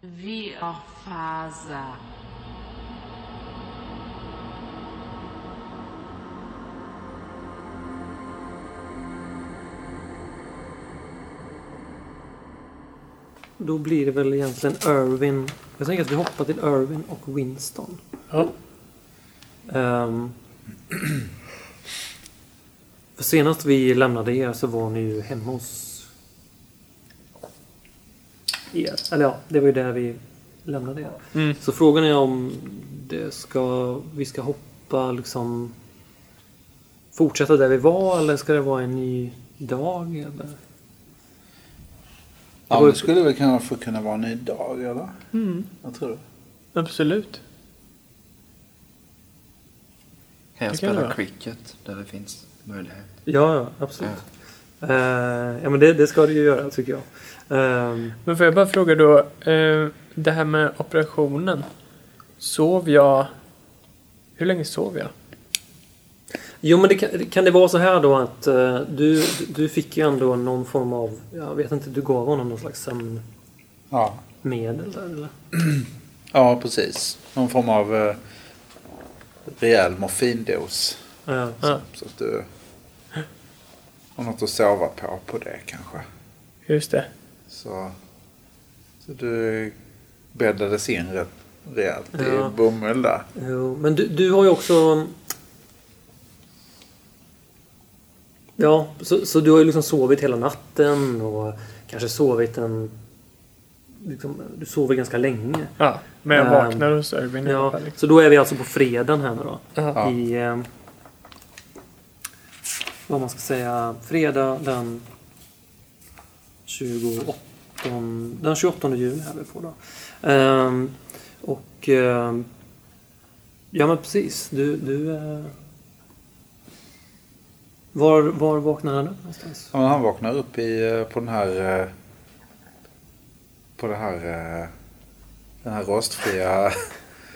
Viorfaza. Då blir det väl egentligen Irvin. Jag tänker att vi hoppar till Irvin och Winston. Ja. För senast vi lämnade er så var ni ju hemma hos er. Eller ja, det var ju där vi lämnade er. Mm. Så frågan är om det ska, vi ska hoppa liksom fortsätta där vi var eller ska det vara en ny dag? Eller? Ja, det skulle väl kunna få kunna vara en ny dag, eller? Mm. Jag tror det. Absolut. Kan jag Det det spela vara. cricket där det finns möjlighet? Ja, ja absolut. Eh, ja, men det, det ska det ju göra tycker jag. Ehm, Men får jag bara fråga då, eh, det här med operationen. Sov jag... Hur länge sov jag? Jo, men det kan, kan det vara så här då att eh, du, du fick ju ändå någon form av, jag vet inte, du gav honom någon slags sömnmedel Ja. där eller? ja, precis. Någon form av eh, rejäl morfindos. Ja. Ja, Så att du har något att sova på på det kanske. just det. Så, så du bäddades in rätt rejält Ja. i bomull där. Jo, men du, du har ju också... Ja, så, så du har ju liksom sovit hela natten och kanske sovit en... Liksom, du sover ganska länge. Ja, men jag Ehm, vaknar hos Irvin i alla Ja. Liksom. så då är vi alltså på fredagen här nu då. Ja. I... Eh, vad man ska säga. Fredag den 28... Den 28 juni är vi på då. Ehm, och... ehm, ja men precis. Du... du eh, var, var vaknade han upp någonstans? Ja, men han vaknar upp i, eh, på den här... eh, På det här... eh, Den här rostfria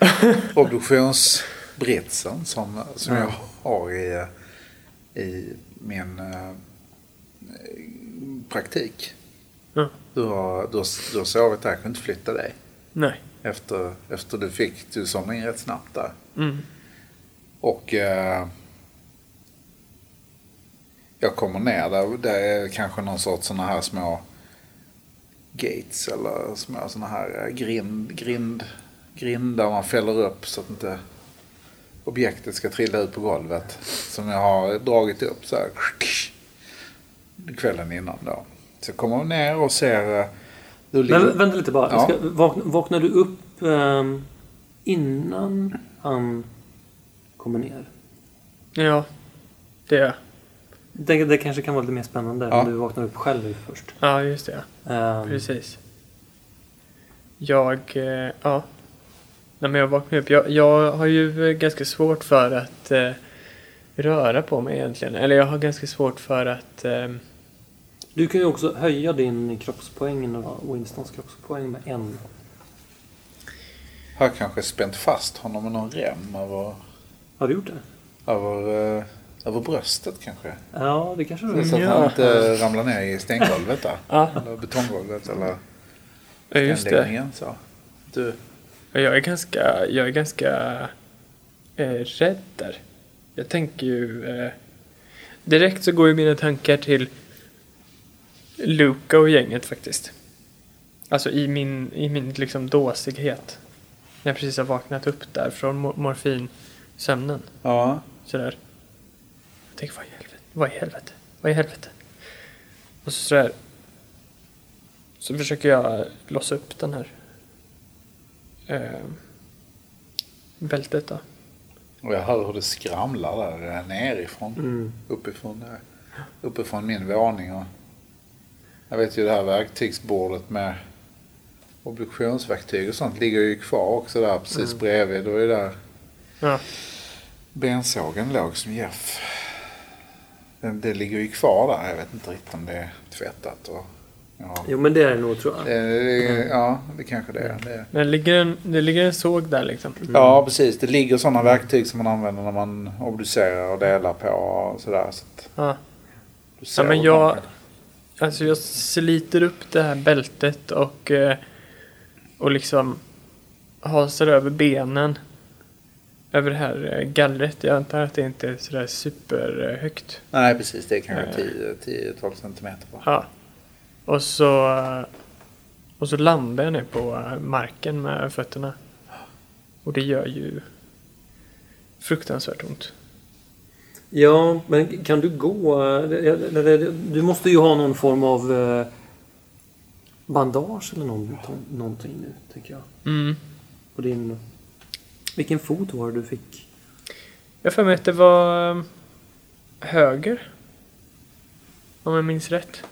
obduktionsbritsen som, som jag har i, i min eh, praktik. Du, har, du, har, du har sovit där, jag kunde inte flytta dig. Nej. Efter, efter du fick, du somnade in rätt snabbt där. Mm. Och eh, jag kommer ner där. Det är kanske någon sorts sådana här små gates eller små sådana här eh, grind, grind, grindar man fäller upp så att inte objektet ska trilla ut på golvet. Som jag har dragit upp så här kvällen innan då. Så jag kommer ner och ser eh, du ligger- Men vänta lite bara. Ja. Ska, vakna, vaknar du upp ehm, innan han kommer ner? Ja, det är jag. Det, det kanske kan vara lite mer spännande Ja. om du vaknar upp själv först. Ja, just det. Ehm, Precis. Jag, eh, ja. Nej, men jag vaknar upp. Jag, jag har ju eh, ganska svårt för att eh, röra på mig egentligen. Eller jag har ganska svårt för att... Eh, Du kan ju också höja din kroppspoäng och Winstons kroppspoäng med en. har kanske spänt fast honom med någon rem över, Har du gjort det? över, eh, över bröstet kanske. Ja, det kanske du Så har. att han inte ramlar ner i stengolvet där. ja, Eller betonggolvet eller ja, just det. Så. Du, Jag är ganska, jag är ganska eh, rädd där. Jag tänker ju... Eh, direkt så går ju mina tankar till Luca och gänget faktiskt. Alltså i min, i min liksom dåsighet. När jag precis har vaknat upp där från mor- morfinsömnen. ja. Sådär. Jag tänker vad i helvete, vad i helvete, vad i helvete. Och så sådär. Så försöker jag låsa upp den här. Eh, bältet då. Och jag hör hur det skramlar där eh, nerifrån. Mm. Uppifrån, där. uppifrån min våning. Och jag vet ju det här verktygsbordet med obduktionsverktyg och sånt ligger ju kvar också där precis bredvid. Och är där Ja, bensågen låg som Jeff. Det, det ligger ju kvar där. Jag vet inte riktigt om det är tvättat. Och, ja. Jo, men det är det nog tror jag. Det, det, ja, det kanske det är. Det, men det ligger en, det ligger en såg där liksom. Ja, precis. Det ligger sådana verktyg som man använder när man obducerar och delar på och sådär. Så att Ja. du ser Ja, men jag- man- Alltså jag sliter upp det här bältet och, eh, och liksom hasar över benen över det här eh, gallret. Jag antar att det inte är sådär superhögt. Nej, precis. Det är kanske Eh. 10-12 centimeter. Bara. Ja. Och så, och så landar jag ner på eh, marken med fötterna. Och det gör ju fruktansvärt ont. Ja, men kan du gå? Du måste ju ha någon form av eh, bandage eller någon, någonting nu, tänker jag. Mm. På din... Vilken fot var det du fick? Jag får mig att det var eh, höger. Om jag minns rätt.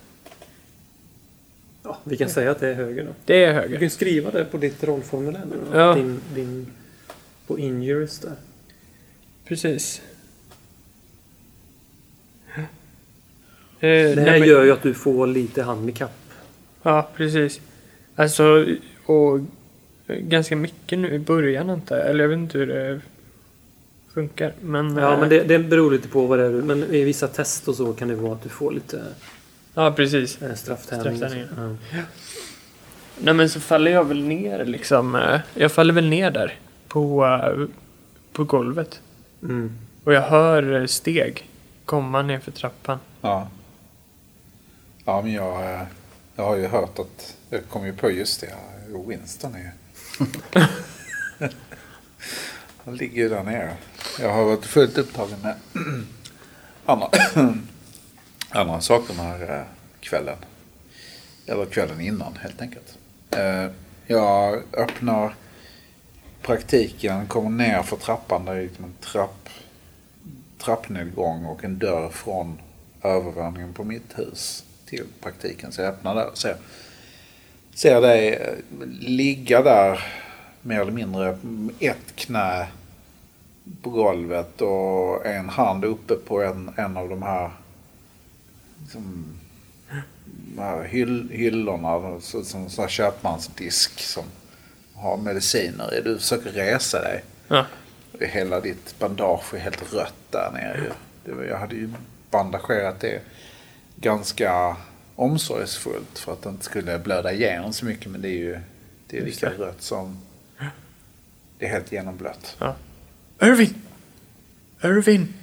Ja, vi kan säga att det är höger då. Det är Du höger. kan skriva det på ditt rollformulär nu. Ja. Din, din, på injuries där. Precis. Det nej, här gör ju att du får lite handikapp. Ja, precis. Alltså, och ganska mycket nu i början antar jag. Eller jag vet inte hur det funkar. Men, Ja, eh, men det, det beror lite på vad det är. Men i vissa test och så kan det vara att du får lite Ja, precis. eh, strafftärning. Ja. Nej, men så faller jag väl ner liksom. eh, Jag faller väl ner där. På, eh, på golvet. Mm. Och jag hör eh, steg komma ner för trappan. Ja. Ja, men jag, eh, jag har ju hört att... Jag kom ju på just det. Winston är Han ligger ju där nere. Jag har varit fullt upptagen med andra, andra saker den här eh, kvällen. Eller kvällen innan helt enkelt. Eh, Jag öppnar praktiken, kommer ner för trappan. Där är liksom en trapp, trappnedgång och en dörr från övervåningen på mitt hus till praktiken. Så jag öppnar där och ser, ser dig eh, ligga där mer eller mindre ett knä på golvet och en hand uppe på en, en av de här, liksom, de här hyll, hyllorna, som sån här köpmansdisk som har mediciner i. Du försöker resa dig. Ja, Hela ditt bandage är helt rött där nere jag hade ju bandagerat det ganska omsorgsfullt för att det inte skulle blöda igenom så mycket. Men det är ju det är lika rött som... Det är helt genomblött. ja. Irvin! Irvin!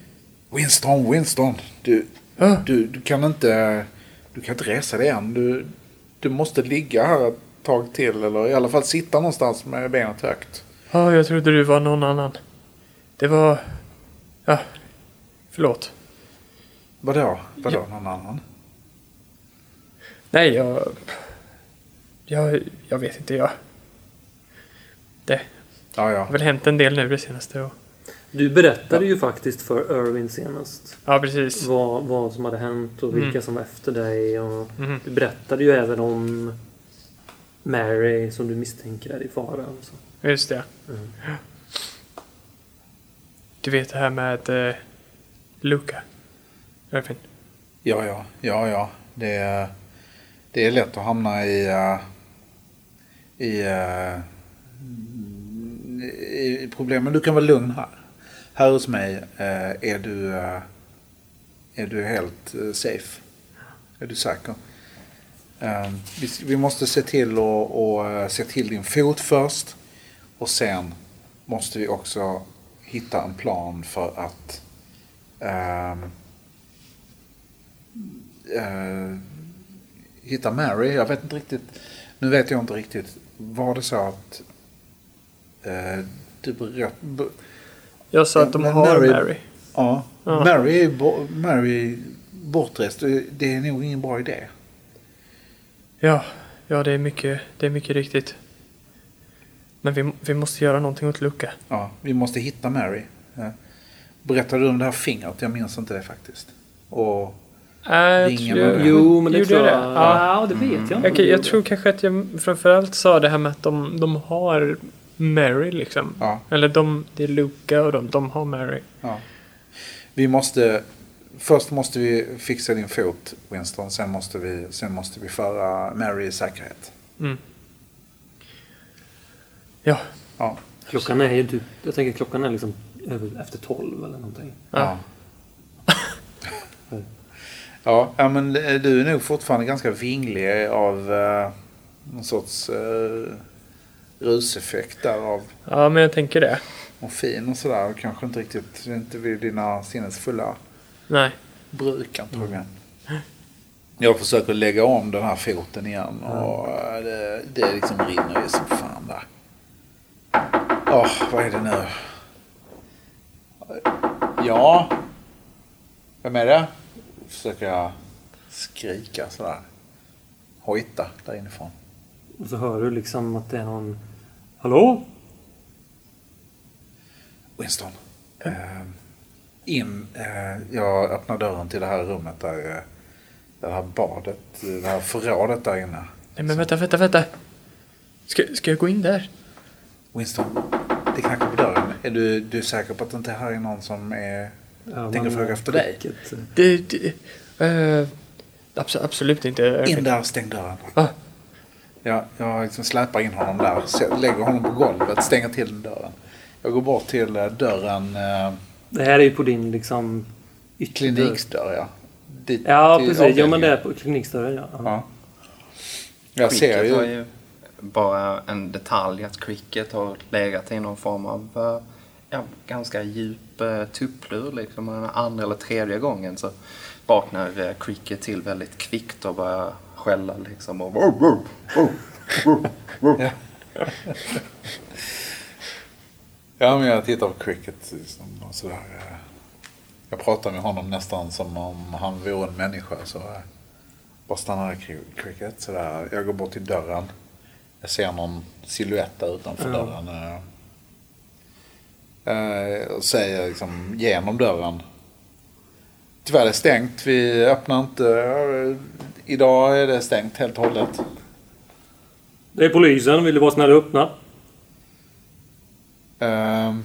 Winston, Winston! Du, Ja. du, du kan inte... Du kan inte resa dig än. Du, du måste ligga här ett tag till. Eller i alla fall sitta någonstans med benet högt. Ja, jag trodde du var någon annan. Det var... Ja, förlåt. Vadå? Vadå någon annan? Nej, jag... Jag, jag vet inte, jag... Det Ja, ja. har väl hänt en del nu det senaste. Och... Du berättade ju faktiskt för Irvin senast Ja, precis. vad, vad som hade hänt och vilka Mm. som var efter dig. Och Mhm. Du berättade ju även om Mary som du misstänker är i fara. och så. Just det. Mm. Du vet det här med eh, Luca. Irvin. Ja, ja, ja, ja. Det är, det är lätt att hamna i, eh, i, eh, i, i problem. Men du kan vara lugn här. Här hos mig eh, är du, är du helt safe. Är du säker? Vi, måste se till att se till din fot först. Och sen måste vi också hitta en plan för att ehm, eh, hitta Mary. Jag vet inte riktigt. Nu vet jag inte riktigt. Var det så att eh, du berätt, be, Jag sa att de har Mary- Mary. ja, Ja. Mary är bo, Mary bortrest. Det är nog ingen bra idé. Ja, ja det, är mycket, det är mycket riktigt. Men vi, vi måste göra någonting åt Luca. Ja, vi måste hitta Mary. Ja. Berättade du om det här fingret? Jag minns inte det faktiskt. Och jag tror. Jo, men det tror jag jag. det? Ja. Det vet jag inte. Jag tror kanske att jag framförallt sa det här med att de, de har Mary liksom. ja, Eller de, det är Luca och de, de har Mary. ja. Vi måste... Först måste vi fixa din fot, Winston. Sen måste vi, sen måste vi föra Mary i säkerhet. Mm. Ja, Ja. Klockan är ju typ... Jag tänker klockan är liksom över- efter tolv eller någonting. Ja. Ja, ja men du är nog fortfarande ganska vinglig av uh, någon sorts uh, ruseffekt där av Ja, men jag tänker det. morfin och sådär. Kanske inte riktigt, inte vid dina sinnesfulla Nej. bruk antagligen. Jag försöker lägga om den här foten igen och eh, det, det liksom rinner ju som fan där. Åh, vad är det nu? Ja. Vem är det? Försöker jag skrika sådär. Hojta där inifrån. Och så hör du liksom att det är någon... Hallå? Winston. Eh, in. Eh, jag öppnar dörren till det här rummet där, eh, det här badet, eh, det här förrådet där inne. Nej, men vänta, vänta, vänta. Ska, ska jag gå in där? Winston, det knackar på dörren. Är du, du säker på att det inte här är någon som är, Ja, tänker fråga efter dig? Det... det abso- absolut inte. In där, stäng dörren. Ah, Jag, jag liksom släpar in honom där, lägger honom på golvet, stänger till dörren. Jag går bort till eh, dörren, eh, Det här är ju på din liksom... kliniksdörr ja. Dit, Ja, precis. Ja, men det är på klinikdörren, ja. ja. Ja. Jag ser Cricket var ju... ju bara en detalj att Cricket har legat i någon form av ja, ganska djup uh, tupplur. Liksom. Den andra eller tredje gången så vaknar uh, Cricket till väldigt kvickt och börjar skälla liksom. Och, Ja. ja, men jag tittar på cricket. Liksom, och sådär. eh. Jag pratar med honom nästan som om han vore en människa. Så eh, bara stannar cricket. Sådär. Jag går bort till dörren. Jag ser någon silhuett där utanför Ja. dörren. Eh. Eh, och säger liksom genom dörren. Tyvärr är det stängt. Vi öppnar inte. eh, Idag är det stängt helt och hållet. Det är polisen. Vill du vara snäll och öppna? Ehm.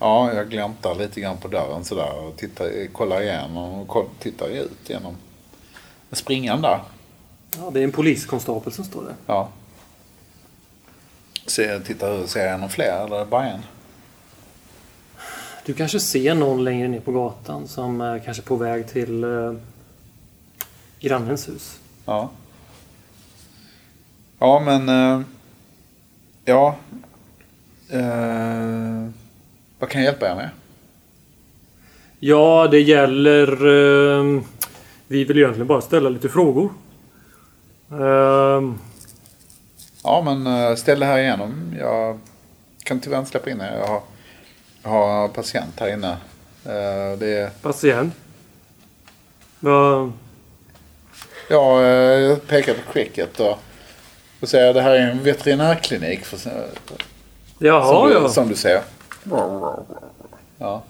ja, jag gläntar lite grann på dörren sådär och tittar, kollar igenom och tittar ut genom springan där. Ja, det är en poliskonstapel som står där. Ja. Ser, tittar, ser jag någon fler eller bara en? Du kanske ser någon längre ner på gatan som är kanske på väg till eh, grannens hus. Ja. Ja, men... eh, ja. Eh, vad kan jag hjälpa er med? Ja, det gäller... Eh, vi vill egentligen bara ställa lite frågor. Ja, men eh, ställ det här igenom. Jag kan tyvärr inte släppa in er. Jag har, jag har patient här inne. Eh, Det är, patient. Ja, ja, eh, jag pekar på cricket och, och säger det här är en veterinärklinik. För, som, jaha, du, ja. som du ser. Ja.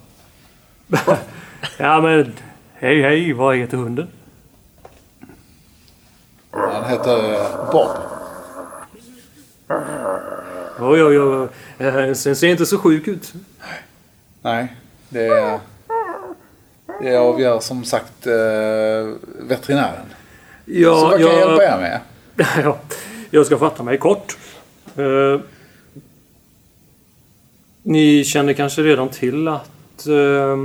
Ja, men hej, hej. Vad heter hunden? Han heter Bob. Oj, oj, oj. Eh, Den ser inte så sjuk ut. Nej, det, är- det avgör som sagt eh, veterinären. Ja, Så vad kan jag jag- hjälpa er med? ja, jag ska fatta mig kort. Eh, ni känner kanske redan till att eh,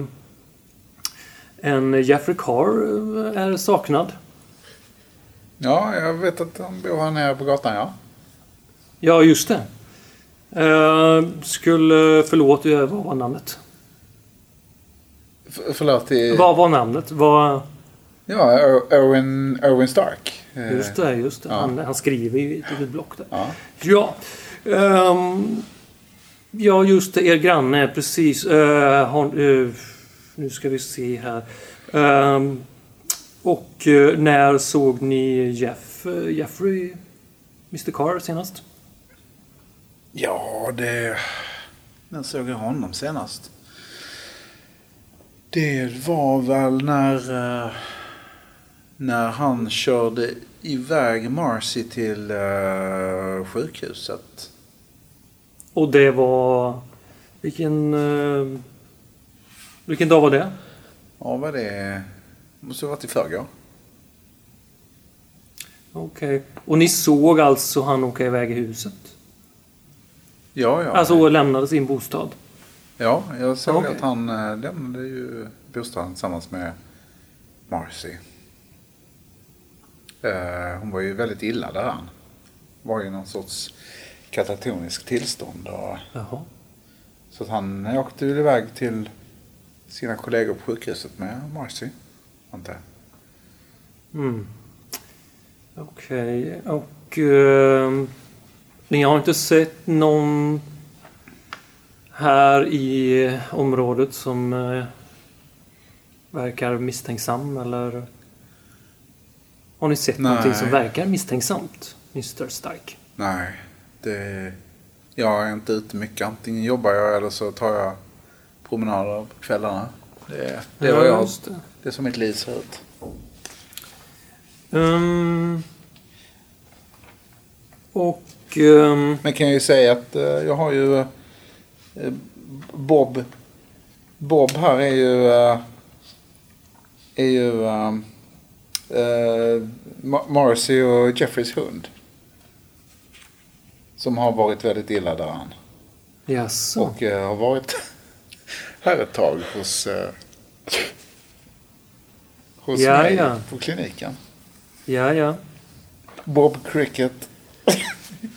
en Jeffrey Carr är saknad. Ja, jag vet att han bor här nere på gatan, ja. Ja, just det. Eh, skulle... Förlåt, eh, vad var namnet? F- förlåt, det, Vad var namnet? Vad... ja, Owen, Owen Stark. Eh, Just det, just det. Ja. Han, han skriver ju i ett litet block där. Ja. Ja. ehm, ja, just det. Er granne, precis. Uh, har, eh, nu ska vi se här. Ehm, och eh, när såg ni Jeff, Jeffrey, Mr Carr senast? Ja, det... När såg jag honom senast? Det var väl när... eh, när han körde iväg Marcy till eh, sjukhuset. Och det var... Vilken... eh, vilken dag var det? Ja, vad det... Måste ha varit i förrgår. Okej. Och ni såg alltså han åka iväg i huset? Ja, ja. Alltså och lämnade sin bostad? Ja, jag såg Okej. att han eh, lämnade ju bostaden tillsammans med Marcy. Eh, hon var ju väldigt illa däran. var i någon sorts katatonisk tillstånd. Och, Jaha. så att han åkte väl iväg till sina kollegor på sjukhuset med Marcy. Antar jag. Mm. Okej, och ni har inte sett någon här i området som eh, verkar misstänksam eller? Har ni sett Nej. någonting som verkar misstänksamt, Mr Stark? Nej, det... Jag är inte ute mycket. Antingen jobbar jag eller så tar jag promenader på kvällarna. Det, det är vad jag... det. Det är som mitt liv ser ut. Ehm, och... ehm, Men kan jag ju säga att eh, jag har ju eh, Bob. Bob här är ju eh, är ju Ma- Marcy och Jeffreys hund. Som har varit väldigt illa däran. jaså? Och har varit här ett tag hos, hos Ja, mig ja. på kliniken. Ja, ja. Bob Cricket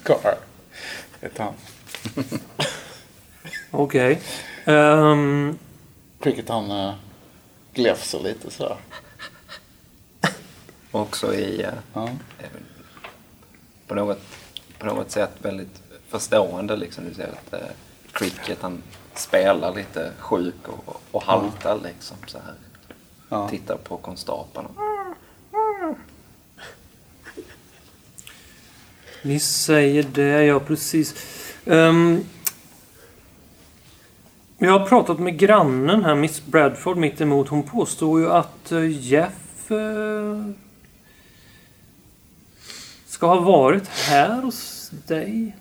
Carr heter han. Okej. Ehm, Cricket han uh, gläfser lite sådär. Också i, eh, Ja. eh, på, något, på något sätt väldigt förstående. Liksom. Du ser att eh, Cricket han spelar lite sjuk och, och haltar liksom så här. Ja. Tittar på konstapeln. Ni säger det, ja precis. Um, jag har pratat med grannen här, Miss Bradford, mitt emot. Hon påstår ju att eh, Jeff eh, ska ha varit här hos dig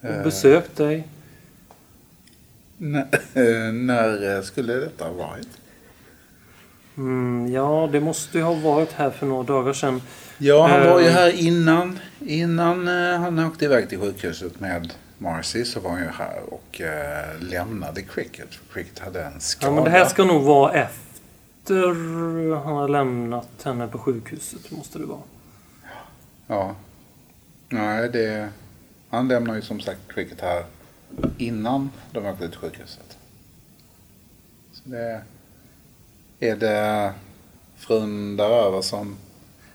och Eh, besökt dig. Eh, när skulle detta ha varit? Mm, ja, det måste ju ha varit här för några dagar sedan. Ja, han var ju Eh. här innan. Innan eh, han åkte iväg till sjukhuset med Marcy så var han ju här och eh, lämnade Cricket. Cricket hade en skada. Ja, men det här ska nog vara efter han har lämnat henne på sjukhuset. Måste det vara. Ja. Nej, det... Han lämnar ju som sagt Cricket här innan de åkte till sjukhuset. Så det... Är det frun däröver som...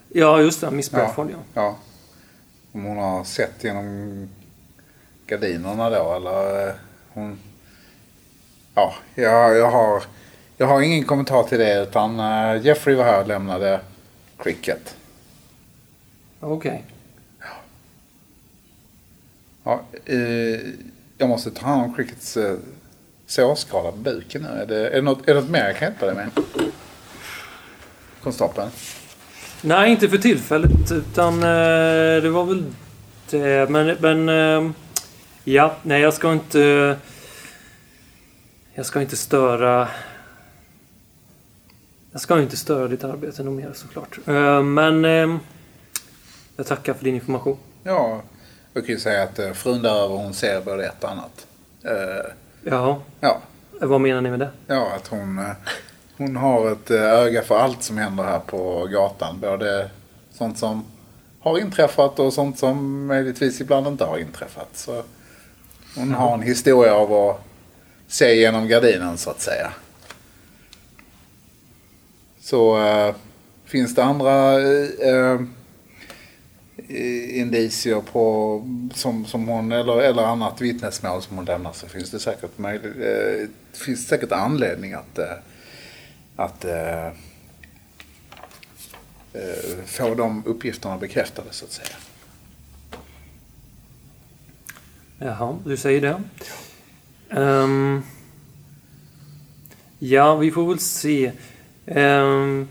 Ja, just det. Miss Ja. Bradford, ja. Ja. Om hon har sett genom gardinerna då eller... eh, Hon... Ja, jag, jag har... Jag har ingen kommentar till det utan eh, Jeffrey var här och lämnade Cricket. Okej. Ja, eh, jag måste ta hand om Crickets eh, sårskada på buken nu. Är det, är, det något, är det något mer jag kan hjälpa dig med? Konstapeln? Nej, inte för tillfället. Utan eh, det var väl det. Men, men eh, ja, nej jag ska inte... Jag ska inte störa... Jag ska inte störa ditt arbete något mer såklart. Eh, men eh, jag tackar för din information. Ja, jag kan ju säga att eh, frun däröver hon ser både ett och annat. Jaha, ja, vad menar ni med det? ja, att hon, eh, hon har ett eh, öga för allt som händer här på gatan. Både sånt som har inträffat och sånt som möjligtvis ibland inte har inträffat. Så hon har en historia av att se genom gardinen så att säga. Så eh, finns det andra eh, Eh, indicier på som, som hon eller, eller annat vittnesmål som hon lämnar så finns det säkert möjlig, eh, finns säkert anledning att, eh, att eh, eh, få de uppgifterna bekräftade så att säga. Jaha, du säger det. Um, ja, vi får väl se. Um,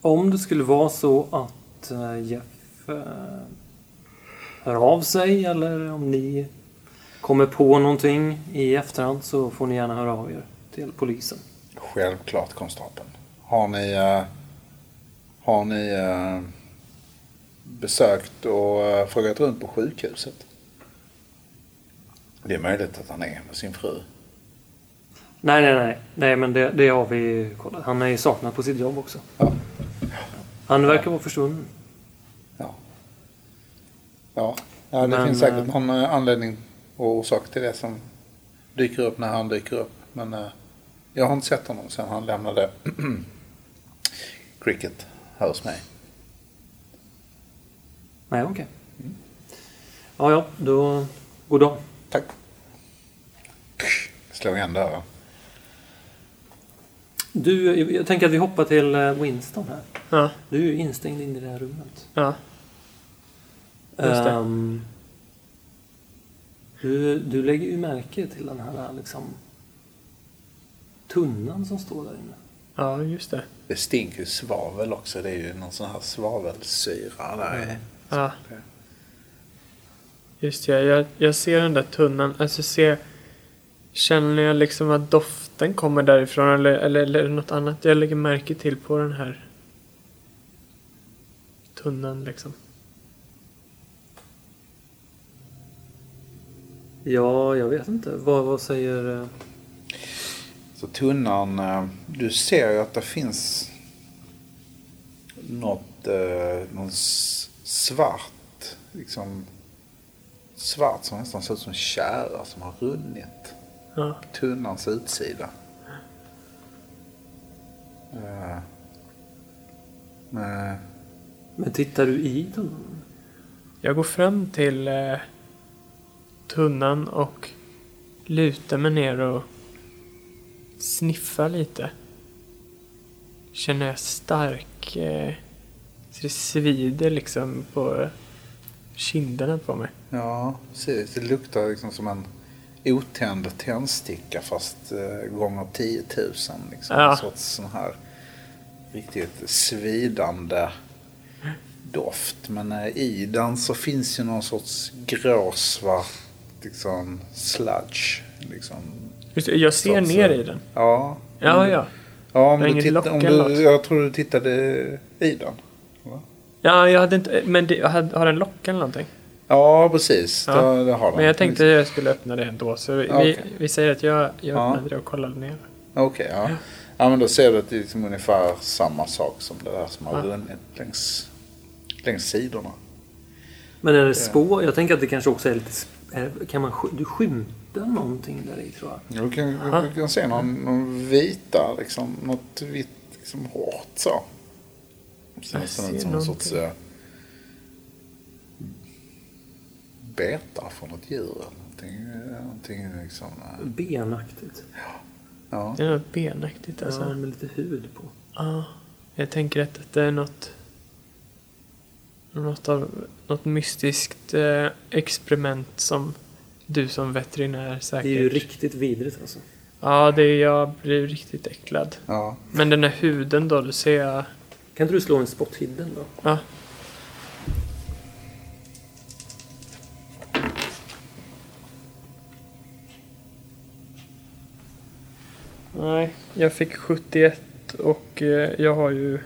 om det skulle vara så att eh, Jeff uh, hör av sig eller om ni kommer på någonting i efterhand så får ni gärna höra av er till polisen. Självklart konstapeln. Har ni, eh, har ni eh, besökt och eh, frågat runt på sjukhuset? Det är möjligt att han är med sin fru. Nej, nej, nej. Nej, men det, det har vi kollat. Han är ju saknad på sitt jobb också. Ja. Han verkar vara försvunnen. Ja. Ja, ja det Men, finns säkert eh, någon eh, anledning och orsak till det som dyker upp när han dyker upp. Men eh, jag har inte sett honom sedan han lämnade cricket här hos mig. Nej, okej. Ja, ja, då... God dag. Tack. Slå igen dörren. Du, jag- tänker att vi hoppar till eh, Winston här. Ja, Du är ju instängd in i det här rummet. ja. Just det. Ehm, du, du lägger ju märke till den här liksom tunnan som står där inne. Ja, just det. Det stinker ju svavel också. Det är ju någon sån här svavelsyra där. i. Ja. Just det, jag, jag ser den där tunnan. Alltså ser... Känner jag liksom att doften kommer därifrån eller, eller, eller är det något annat jag lägger märke till på den här tunnan liksom? Ja, jag vet inte. Vad, vad säger... eh, Så tunnan, eh, du ser ju att det finns något, eh, någon svart, liksom svart som nästan ser ut som kära som har runnit Ja. tunnans utsida. Eh, Men, Men tittar du i tunnan? Jag går fram till eh, tunnan och lutar mig ner och sniffar lite. Känner jag stark... Eh, så det svider liksom på kinderna på mig. ja, precis. Det luktar liksom som en otänd tändsticka fast eh, gånger 10 000. Liksom. Ja. En sorts sån här riktigt svidande doft. Men eh, i den så finns ju någon sorts gråsvart liksom sludge. Liksom. Just Jag ser Så- så- ner i den. Ja. Ja, ja. Ja, om du lock om du, jag tror du tittade i den. va? Ja, jag hade inte... Men det, jag hade, har den lock eller någonting? Ja, precis. Ja. Det, det har den. Men jag tänkte jag skulle öppna det ändå. Så vi, Ja, okej. vi, vi säger att jag, jag Ja. öppnade det och kollade ner. Okej, ja. Ja, men då ser du att det är liksom ungefär samma sak som det där som har Ja. runnit längs, längs sidorna. Men är det spår? Jag tänker att det kanske också är lite... Kan man, du skymtar någonting där i tror jag. Du kan, Aha. du kan se någon, någon vita, liksom, något vitt liksom hårt så. Det Jag ser någon sorts någonting. eh, beta från ett djur någonting. någonting liksom, eh, Benaktigt. ja. Det är något benaktigt alltså. Ja, med lite hud på. Ja, jag tänker att det är något... Något, av, något mystiskt eh, experiment som du som veterinär Det säkert... är ju riktigt vidrigt alltså. Ja, det är, jag blir riktigt äcklad. ja. Men den där huden då, du ser jag... Kan inte du slå en spot hidden då? Ja. Nej, jag fick 71 och eh, jag har ju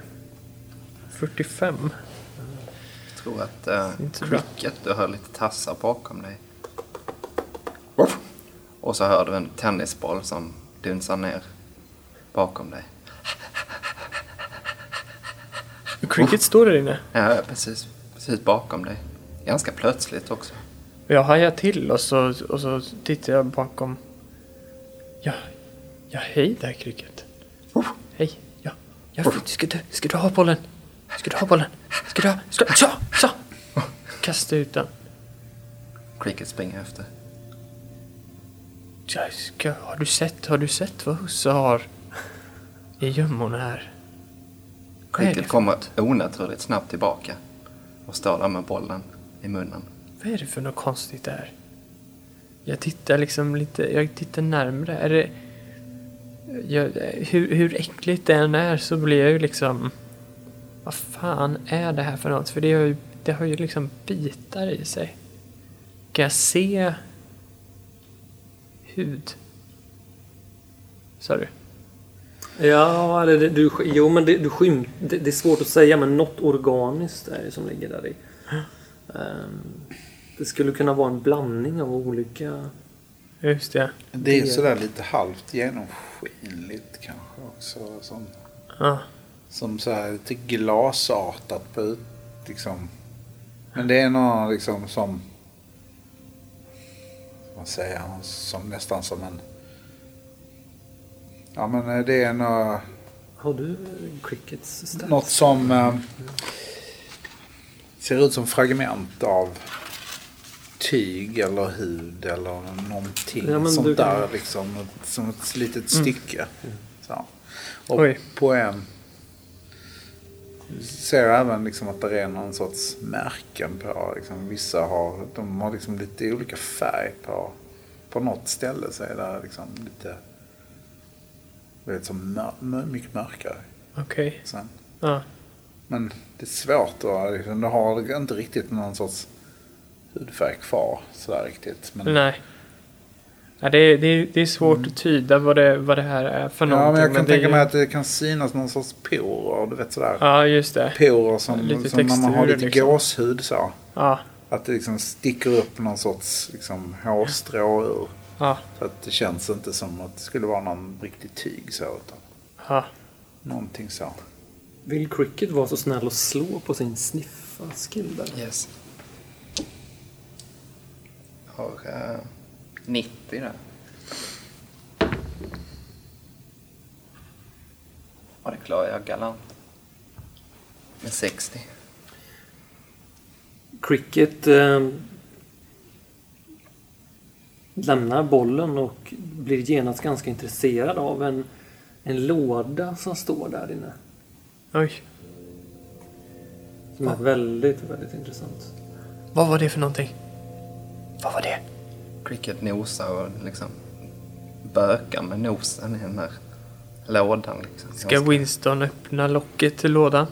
45. Jag tror att bra. Cricket, du hör lite tassar bakom dig. Och så hör du en tennisboll som dunsar ner bakom dig. Cricket står där inne. Ja, precis, precis bakom dig. Ganska plötsligt också. Jag hajar till och så, och så tittar jag bakom. Ja, ja hej där Cricket. Hej, ja. ja ska, du, ska du ha bollen? Ska du ha bollen? Ska du ha? Ska, så, så! Kasta ut den. Cricket springer efter. Ja, ska, har du sett, har du sett vad husse har i gömmorna här? Cricket kommer onaturligt snabbt tillbaka och står där med bollen i munnen. Vad är det för något konstigt där? Jag tittar liksom lite, jag tittar närmre. Är det... Jag, hur, hur äckligt det än är så blir jag ju liksom... Vad fan är det här för något? För det har ju, det har ju liksom bitar i sig. Kan jag se hud? Sa du? Ja, eller det, du, jo men det, du skym, det, det är svårt att säga men något organiskt är det som ligger där i. Ehm, det skulle kunna vara en blandning av olika... Just det. Det är sådär lite halvt genomskinligt kanske också. Som, Ja. som så här lite glasartat på ut, liksom, Men det är nog liksom som... Vad säger han? Som, nästan som en... Ja men eh, det är nog... Har du Crickets stats? Något som eh, ser ut som fragment av tyg eller hud eller någonting Ja, sånt du där liksom. Som ett litet stycke. Så. Och Oj. på en ser även liksom att det är någon sorts märken på. Liksom, vissa har, de har liksom lite olika färg på. På något ställe så är det liksom lite, vet, som mör, mycket mörkare. Okej. Sen. Ja. Men det är svårt att liksom, det har inte riktigt någon sorts hudfärg kvar sådär riktigt. Men, Nej. Ja, det, är, det, är, det är svårt att tyda vad det, vad det här är för Mm. ja, någonting. men jag kan är tänka ju- mig att det kan synas någon sorts porer, du vet sådär. Ja, just det. Porer som, Lite som när man har lite liksom. gåshud så. Ja, Att det liksom sticker upp någon sorts liksom, hårstrå ur. ja, Så att det känns inte som att det skulle vara någon riktig tyg så. Utan ja. någonting så. Vill Cricket vara så snäll och slå på sin sniffa-skill där? Yes. Har uh, 90 där. Ja, det klarar jag galant. Med 60. Cricket eh, lämnar bollen och blir genast ganska intresserad av en, en låda som står där inne. Oj. Som är väldigt, väldigt intressant. Vad var det för någonting? Vad var det? Cricket nosar och liksom bökar med nosen i den här lådan. Liksom. Ska Winston öppna locket till lådan?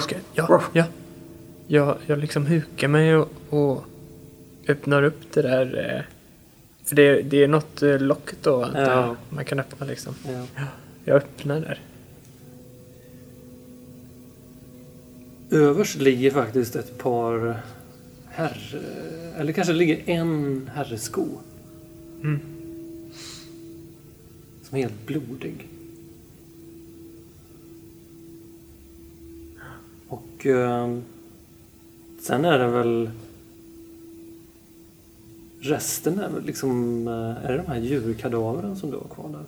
Ska, ja, ja. Jag, jag liksom hukar mig och, och öppnar upp det där. eh, För det, det är något eh, lock då antar jag. Ja. man kan öppna liksom. Ja. Jag öppnar där. Överst ligger faktiskt ett par herre... Eller kanske ligger en herresko. Mm. Som är helt blodig. Och eh, sen är det väl... Resten är väl liksom... eh, Är det de här djurkadavren som du har kvar där?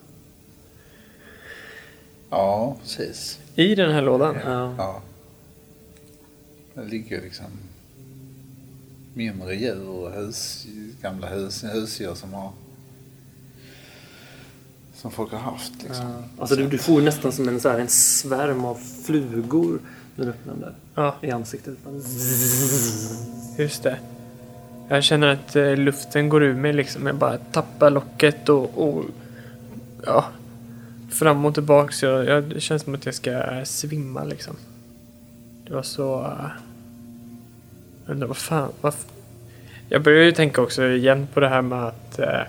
Ja, precis. I den här lådan? Ja. Ja. Det ligger liksom mindre djur och hus, gamla hus, husdjur som har som folk har haft. Liksom. Ja. Alltså du, du får ju nästan som en, så här, en svärm av flugor när du öppnar den där. Ja, I ansiktet. just det. Jag känner att eh, luften går ur mig liksom. Jag bara tappar locket och, och ja, fram och tillbaks. Jag, jag, det känns som att jag ska svimma liksom. Det var så... Uh, undrar vad fan... Vad, jag börjar ju tänka också igen på det här med att... Uh,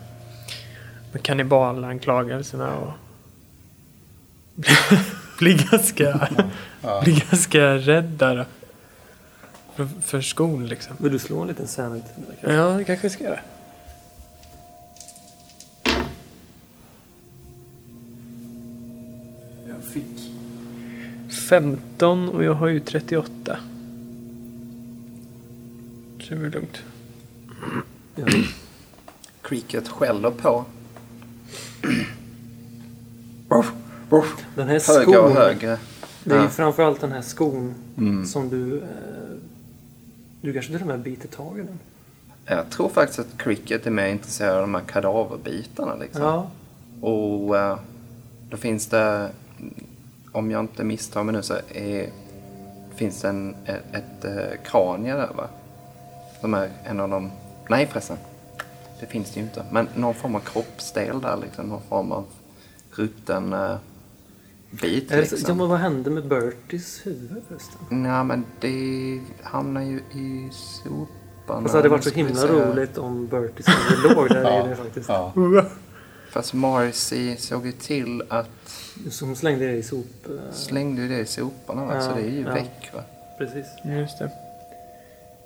med kannibalanklagelserna och... bli ganska... bli ganska rädd där. För, för skon liksom. Vill du slå en liten sanity? Ja, det kanske jag ska göra. Jag fick 15 och jag har ju 38. Så det blir lugnt. Ja. Cricket skäller på. Den här Högre och skon. högre. Det är ju Ja. framförallt den här skon Mm. som du... Eh, du kanske till och med biter tag i den? Jag tror faktiskt att Cricket är mer intresserad av de här kadaverbitarna. Liksom. Ja. Och eh, då finns det, om jag inte misstar mig nu, så är, finns det en, ett, ett eh, kranie där va? Som är en av de, nej förresten, det finns det ju inte. Men någon form av kroppsdel där liksom, någon form av rutten eh, bit så, ja, liksom. men vad hände med Berties huvud förresten? Nej men det hamnar ju i soporna. Alltså, det hade varit så himla säga. roligt om Berties huvud låg där i det faktiskt. Ja. Fast Marcy såg ju till att Som slängde det i sop... eh, slängde ju det i soporna va? Ja, så det är ju ja. väck va. Precis. Just det.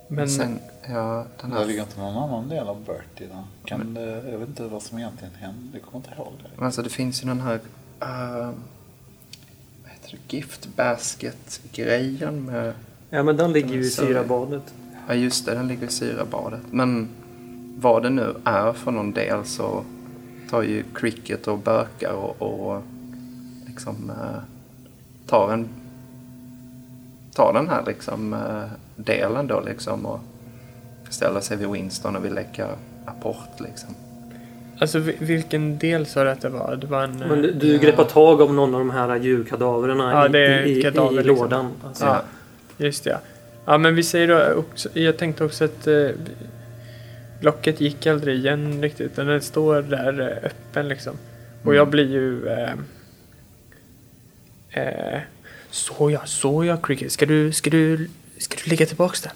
Men sen, ja, den Det här... ligger inte någon annan del av Bertie där. Kan det, jag vet inte vad som egentligen hände. Jag kommer inte ihåg det. Men Alltså det finns ju den här... Uh, vad heter det? Gift basket-grejen med Ja, men den ligger ju i syrabadet. Ja just det, den ligger i syrabadet. Men vad det nu är för någon del så tar ju cricket och bökar och, och liksom eh, tar en tar den här liksom eh, delen då liksom och ställer sig vid Winston och vill lägga apport liksom. Alltså vi- vilken del sa du att det var? Det var en... Men du, eh, du greppar tag om någon av de här djurkadaverna Ja, i, det är i, i, kadaver, i liksom. lådan. Alltså. Ja, just det. Ja. ja, men vi säger då också, jag tänkte också att eh, locket gick aldrig igen riktigt. utan Den står där eh, öppen liksom. Och jag blir ju... Eh, eh, så ja, så ja, Cricket. Ska du, ska du, ska du lägga tillbaks den?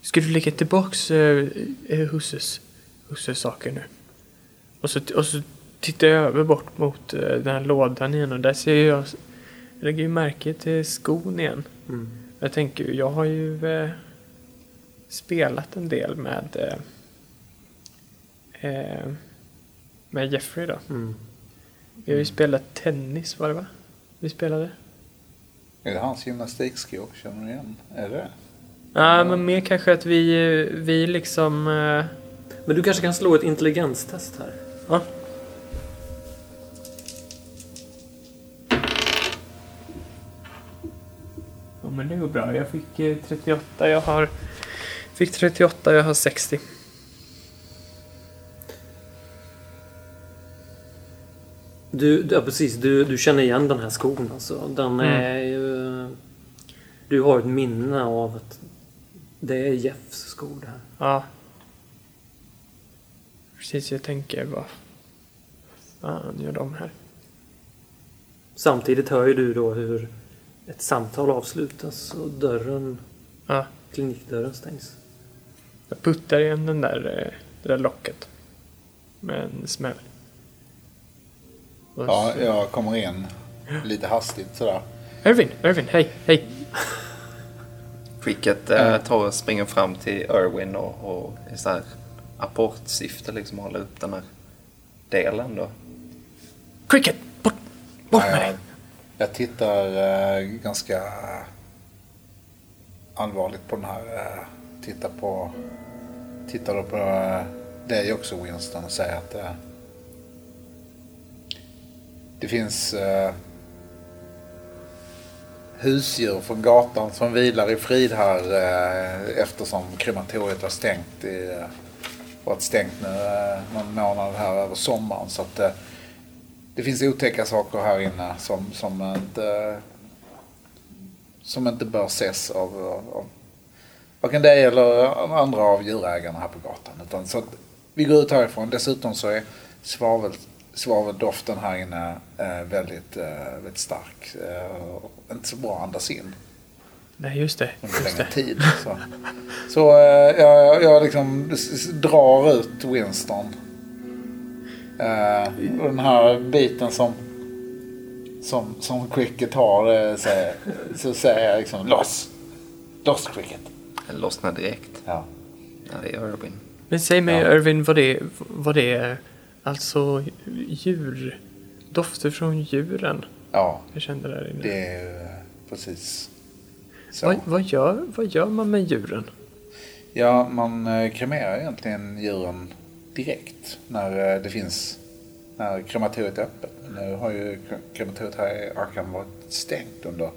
Ska du lägga tillbaks eh, eh, husses, husses saker nu? Och så, och så tittar jag över bort mot eh, den här lådan igen och där ser jag, jag lägger ju märke till skon igen. Mm. Jag tänker, ju, jag har ju eh, spelat en del med eh, eh, med Jeffrey då. Mm. Vi har ju spelat tennis var det va? Vi spelade? Är det hans gymnastikskor? Känner du igen? Är det Ja, men mer kanske att vi, eh, vi liksom... Eh, Men du kanske kan slå ett intelligenstest här? ja. Ja, men det går bra. Jag fick eh, 38. Jag har... Fick 38, jag har 60. Du, ja, precis. Du, du känner igen den här skon alltså. Den är ju... Du har ett minne av att det är Jeffs skor det här. Ja. Precis, jag tänker vad fan gör de här? Samtidigt hör ju du då hur ett samtal avslutas och dörren, Ja, klinikdörren stängs. jag puttar igen den där, eh, det där locket. Med en smäll. Och Ja, så- jag kommer in lite hastigt sådär. Irvin, Irvin, hej, hej. Cricket eh, tar springer fram till Irwin och, och i så här apportsyfte liksom håller upp den här delen då. Cricket, bort, bort med dig. jag, jag tittar eh, ganska allvarligt på den här. Eh, tittar på, tittar då på eh, dig också Winston och säger att eh, det finns eh, husdjur från gatan som vilar i frid här eh, eftersom krematoriet var stängt i, eh, varit stängt nu eh, någon månad här över sommaren. Så att eh, det finns otäcka saker här inne som, som, inte, som inte bör ses av, av varken dig eller andra av djurägarna här på gatan. Utan så att vi går ut härifrån. Dessutom så är svavel, svaveldoften här inne väldigt, eh, väldigt stark. Eh, och inte så bra att andas in Nej, just det. under Just längre det. tid. Så, så eh, jag, jag liksom drar ut Winston. Och den här biten som, som, som Cricket har, säger, så säger jag liksom loss. Loss Cricket. Den lossnar direkt. Ja. Ja, det är Irwin. Men säg mig Ja. Irvin vad det, vad det är. Alltså djur. Dofter från djuren. ja, Jag kände där inne. det är eh, precis så. Vad, vad, gör, vad gör man med djuren? Ja, man eh, kremerar egentligen djuren direkt när eh, det finns, när krematoriet är öppet. Nu har ju kre- krematoriet här i Arkham varit stängt under,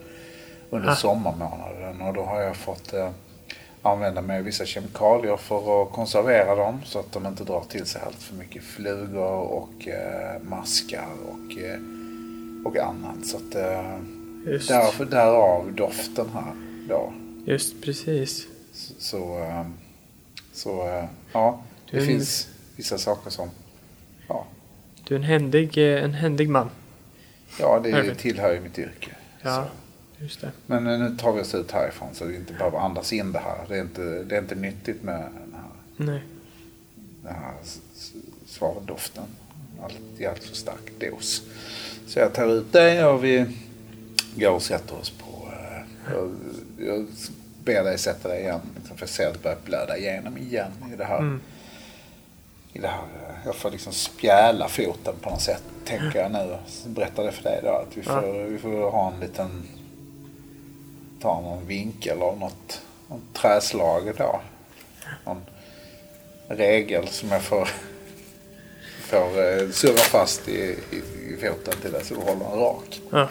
under Ah. sommarmånaden och då har jag fått eh, använda mig av vissa kemikalier för att konservera dem så att de inte drar till sig allt för mycket flugor och eh, maskar och, eh, och annat. Så att, eh, Just, därför, därav doften här då. just precis. Så, så, eh, så eh, ja, det en- finns vissa saker som, ja, Du är en händig, eh, en händig man. ja det Perfekt. tillhör ju mitt yrke. Ja, Så. Just det. Men eh, nu tar vi oss ut härifrån så vi inte behöver andas in det här. Det är inte, det är inte nyttigt med den här, Nej. den här svaveldoften. Allt, I allt för stark dos. Så jag tar ut det och vi går och sätter oss på... eh, Jag, jag ber dig sätta dig igen. Liksom, för jag ser att det börjar blöda igenom igen i det här. Mm. I det här eh, jag får liksom spjäla foten på något sätt. Tänker jag nu. Berättar det för dig då. Att vi Ja. får, vi får ha en liten ta någon vinkel av något, något träslag då. Någon regel som jag får, får eh, surra fast i, i, i foten till dess du håller den rak. Ja.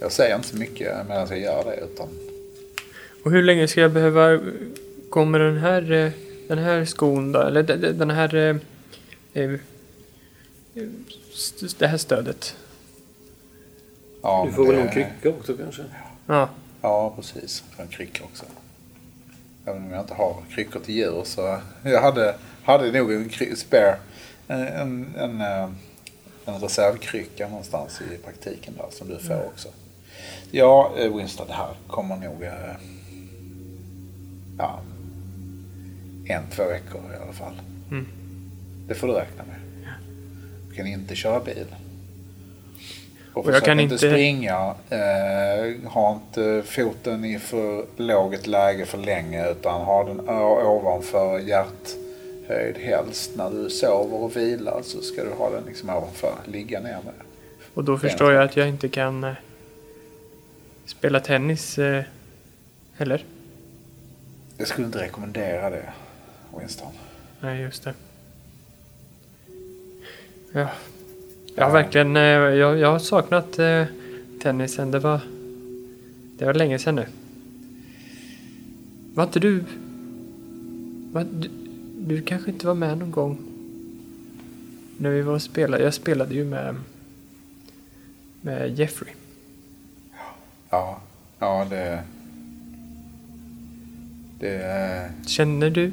Jag säger inte så mycket medan jag gör det utan Och hur länge ska jag behöva med den här, eh, den här skon då? Eller de- de- den här... eh, Det här stödet? Ja, Du får väl det- någon krycka också kanske? Ja. Ja, precis. För en krycka också. Även om jag inte har kryckor till djur så jag hade, hade nog en spare. En, en, en, eh, en reservkrycka någonstans i praktiken där som du får också. Ja, eh, Winston, det här kommer nog... eh, Ja, en, två veckor i alla fall. Mm. Det får du räkna med. Du kan inte köra bil. Och, Och jag försök kan inte inte- springa. Eh, ha inte foten i för lågt läge för länge utan ha den ovanför hjärthöjd helst. När du sover och vilar så ska du ha den liksom ovanför. Ligga ner med. Och då förstår jag att jag inte kan eh, spela tennis eh, heller. Jag skulle inte rekommendera det, Winston. Nej, just det. Ja. Jag har verkligen eh, jag, jag har saknat eh, tennisen. Det var, det var länge sedan nu. Var inte du... Var, du, du kanske inte var med någon gång när vi var och spelade. Jag spelade ju med, med Jeffrey. Ja, ja det... Det... Känner du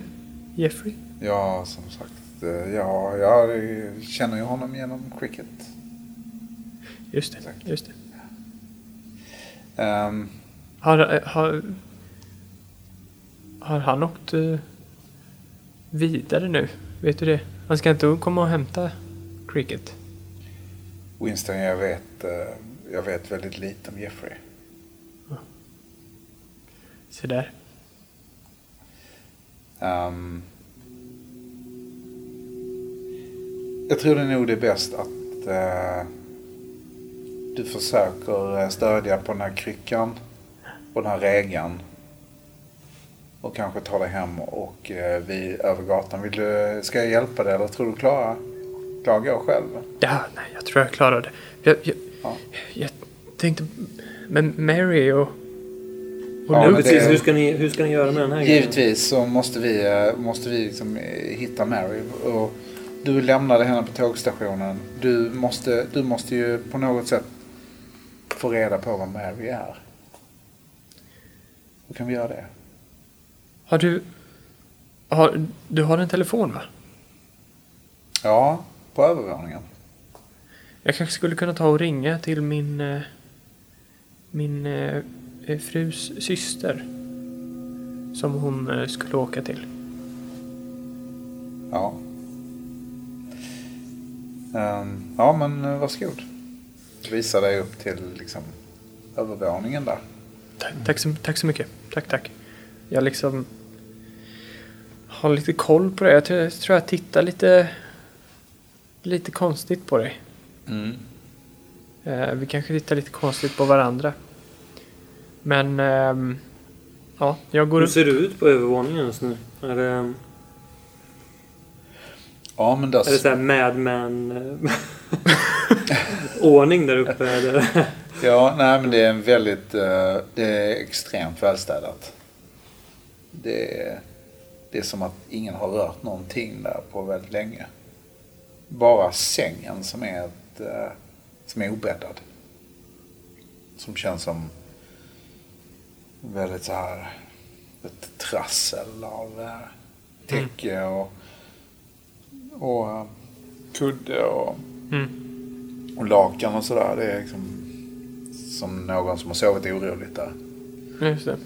Jeffrey? Ja, som sagt. Eh, Ja, jag känner ju honom genom cricket. Just det. Exakt. Just det. Ehm, Har, har, har han åkt eh, vidare nu? Vet du det? Han ska inte komma och hämta cricket? Winston, jag vet, eh, jag vet väldigt lite om Jeffrey. Se där. Ehm, jag tror det är nog det är bäst att eh, du försöker eh, stödja på den här kryckan och den här regeln. Och kanske ta dig hem och eh, vi över gatan. Vill du, ska jag hjälpa dig eller tror du klarar, klarar gå själv? Ja, nej, jag tror jag klarar det. Jag, jag, Ja. jag tänkte... Men Mary och... och Ja, precis. det- Hur, ska ni, hur ska ni göra med den här grejen? Givetvis så måste vi, eh, måste vi liksom eh, hitta Mary. Och du lämnade henne på tågstationen. Du måste, du måste ju på något sätt få reda på vad Mary är. Hur kan vi göra det? Har du... Har, du har en telefon va? Ja, på övervåningen. Jag kanske skulle kunna ta och ringa till min... eh, Min eh, eh, frus syster. Som hon skulle åka till. Ja. Ehm, ja, men eh, varsågod. Visa dig upp till liksom övervåningen där. Tack, tack, så, tack så mycket. Tack, tack. Jag liksom har lite koll på det. Jag tror jag, tror jag tittar lite, lite konstigt på dig. Eh, vi kanske tittar lite konstigt på varandra. Men ehm, ja, jag går Hur upp. ser det ut på övervåningen just nu? Är det, Ja, men där... är det så här Mad Men eh, där uppe? Eller? Ja, nej men det är en väldigt, eh, det är extremt välstädat. Det är, det är som att ingen har rört någonting där på väldigt länge. Bara sängen som är, ett, eh, som är obäddad. Som känns som väldigt så här ett trassel av täcke och, och eh, kudde och Mm. och lakan och sådär. Det är liksom som någon som har sovit oroligt där. Just det.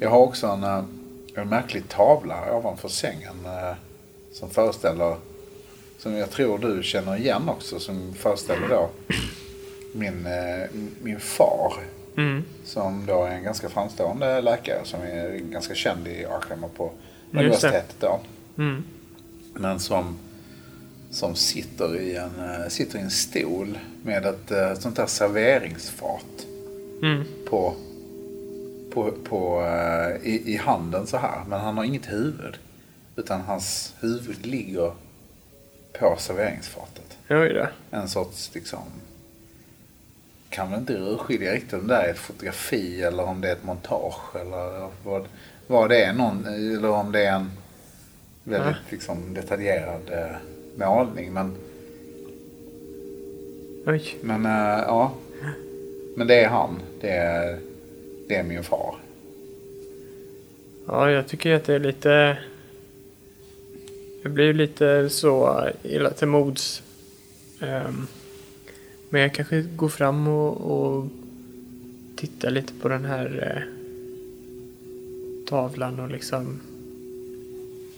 Jag har också en, eh, en märklig tavla ovanför sängen. eh, Som föreställer, som jag tror du känner igen också, som föreställer då min, min far. Mm. Som då är en ganska framstående läkare som är ganska känd i Askim och på universitetet då. Mm. Men som, som sitter, i en, eh, sitter i en stol med ett eh, sånt där serveringsfat. Mm. på, på, på, eh, i, i handen så här. Men han har inget huvud. Utan hans huvud ligger på serveringsfatet. Oj då. En sorts liksom... Kan väl inte urskilja riktigt om det är ett fotografi eller om det är ett montage. Eller vad, vad det är. Någon, eller om det är en väldigt Ja. liksom, detaljerad målning. Men, Oj. men eh, ja. Men det är han. Det är, det är min far. Ja, jag tycker att det är lite... Jag blir lite så illa till mods. Ehm, men jag kanske går fram och, och tittar lite på den här eh, tavlan och liksom